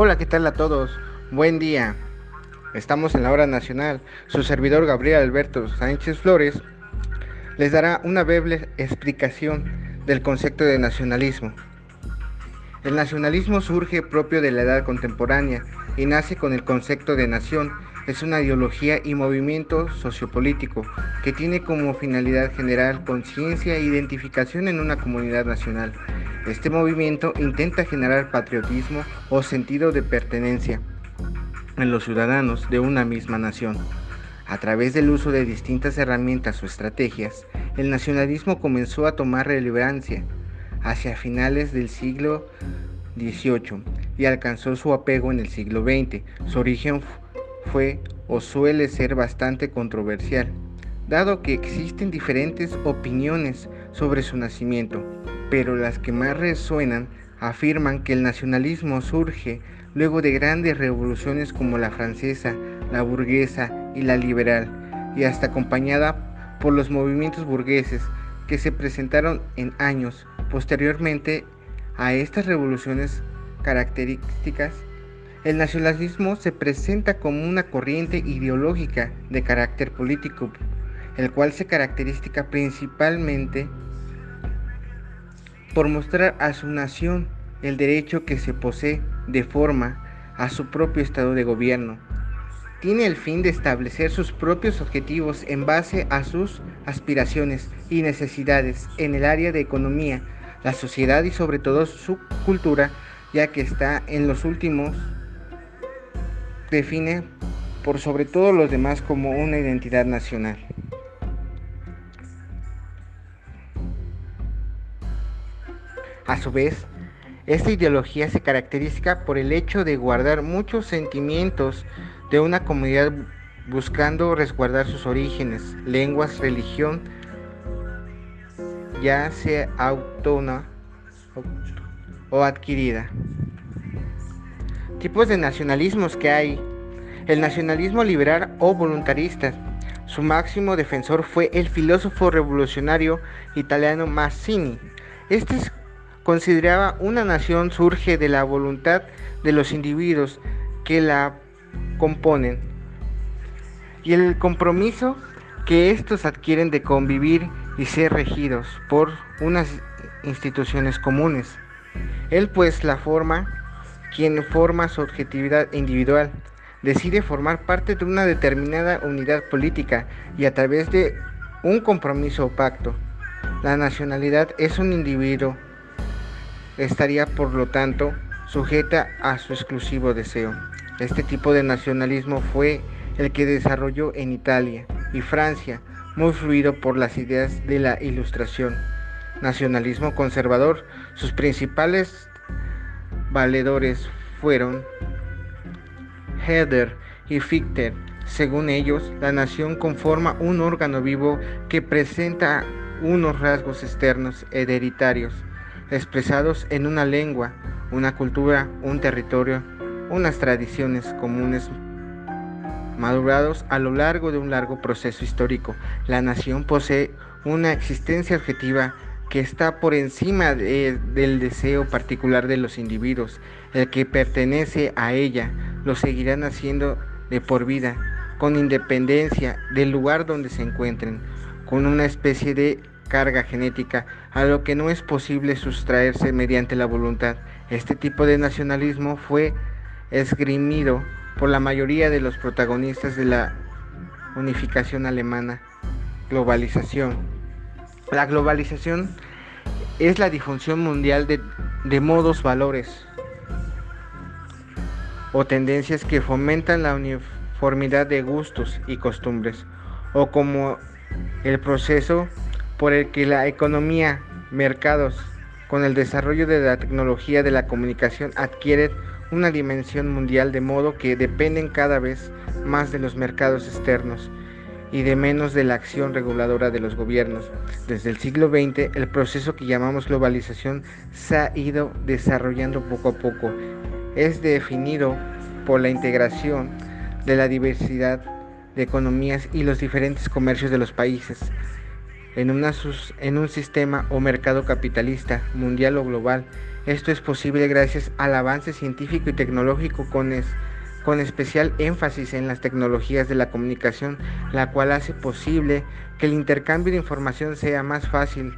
Hola, ¿qué tal a todos? Buen día. Estamos en la hora nacional. Su servidor Gabriel Alberto Sánchez Flores les dará una breve explicación del concepto de nacionalismo. El nacionalismo surge propio de la edad contemporánea y nace con el concepto de nación. Es una ideología y movimiento sociopolítico que tiene como finalidad generar conciencia e identificación en una comunidad nacional. Este movimiento intenta generar patriotismo o sentido de pertenencia en los ciudadanos de una misma nación. A través del uso de distintas herramientas o estrategias, el nacionalismo comenzó a tomar relevancia hacia finales del siglo XVIII y alcanzó su apego en el siglo XX. Su origen fue o suele ser bastante controversial, dado que existen diferentes opiniones sobre su nacimiento pero las que más resuenan afirman que el nacionalismo surge luego de grandes revoluciones como la francesa, la burguesa y la liberal, y hasta acompañada por los movimientos burgueses que se presentaron en años posteriormente a estas revoluciones características. El nacionalismo se presenta como una corriente ideológica de carácter político, el cual se caracteriza principalmente por mostrar a su nación el derecho que se posee de forma a su propio estado de gobierno. Tiene el fin de establecer sus propios objetivos en base a sus aspiraciones y necesidades en el área de economía, la sociedad y sobre todo su cultura, ya que está en los últimos, define por sobre todo los demás como una identidad nacional. A su vez, esta ideología se caracteriza por el hecho de guardar muchos sentimientos de una comunidad buscando resguardar sus orígenes, lenguas, religión, ya sea autónoma o adquirida. Tipos de nacionalismos que hay. El nacionalismo liberal o voluntarista. Su máximo defensor fue el filósofo revolucionario italiano Mazzini. Este es consideraba una nación surge de la voluntad de los individuos que la componen y el compromiso que estos adquieren de convivir y ser regidos por unas instituciones comunes. Él pues la forma, quien forma su objetividad individual, decide formar parte de una determinada unidad política y a través de un compromiso o pacto. La nacionalidad es un individuo estaría por lo tanto sujeta a su exclusivo deseo. Este tipo de nacionalismo fue el que desarrolló en Italia y Francia, muy fluido por las ideas de la Ilustración. Nacionalismo conservador, sus principales valedores fueron Herder y Fichte. Según ellos, la nación conforma un órgano vivo que presenta unos rasgos externos hereditarios expresados en una lengua, una cultura, un territorio, unas tradiciones comunes madurados a lo largo de un largo proceso histórico. La nación posee una existencia objetiva que está por encima del deseo particular de los individuos. El que pertenece a ella lo seguirán haciendo de por vida, con independencia del lugar donde se encuentren, con una especie de carga genética, a lo que no es posible sustraerse mediante la voluntad. Este tipo de nacionalismo fue esgrimido por la mayoría de los protagonistas de la unificación alemana. Globalización. La globalización es la difusión mundial de, de modos, valores o tendencias que fomentan la uniformidad de gustos y costumbres, o como el proceso por el que la economía, mercados, con el desarrollo de la tecnología de la comunicación adquieren una dimensión mundial de modo que dependen cada vez más de los mercados externos y de menos de la acción reguladora de los gobiernos. Desde el siglo XX, el proceso que llamamos globalización se ha ido desarrollando poco a poco. Es definido por la integración de la diversidad de economías y los diferentes comercios de los países en, una en un sistema o mercado capitalista, mundial o global. Esto es posible gracias al avance científico y tecnológico con, con especial énfasis en las tecnologías de la comunicación, la cual hace posible que el intercambio de información sea más fácil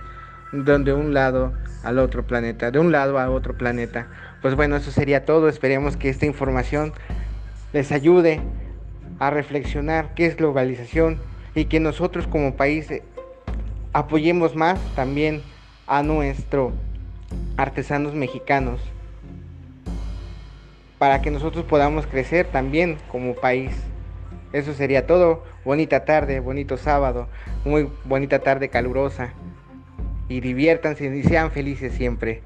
de un lado al otro planeta, de un lado a otro planeta. Pues bueno, eso sería todo. Esperemos que esta información les ayude a reflexionar qué es globalización y que nosotros como país apoyemos más también a nuestros artesanos mexicanos para que nosotros podamos crecer también como país. Eso sería todo. Bonita tarde, bonito sábado, muy bonita tarde calurosa. Y diviértanse y sean felices siempre.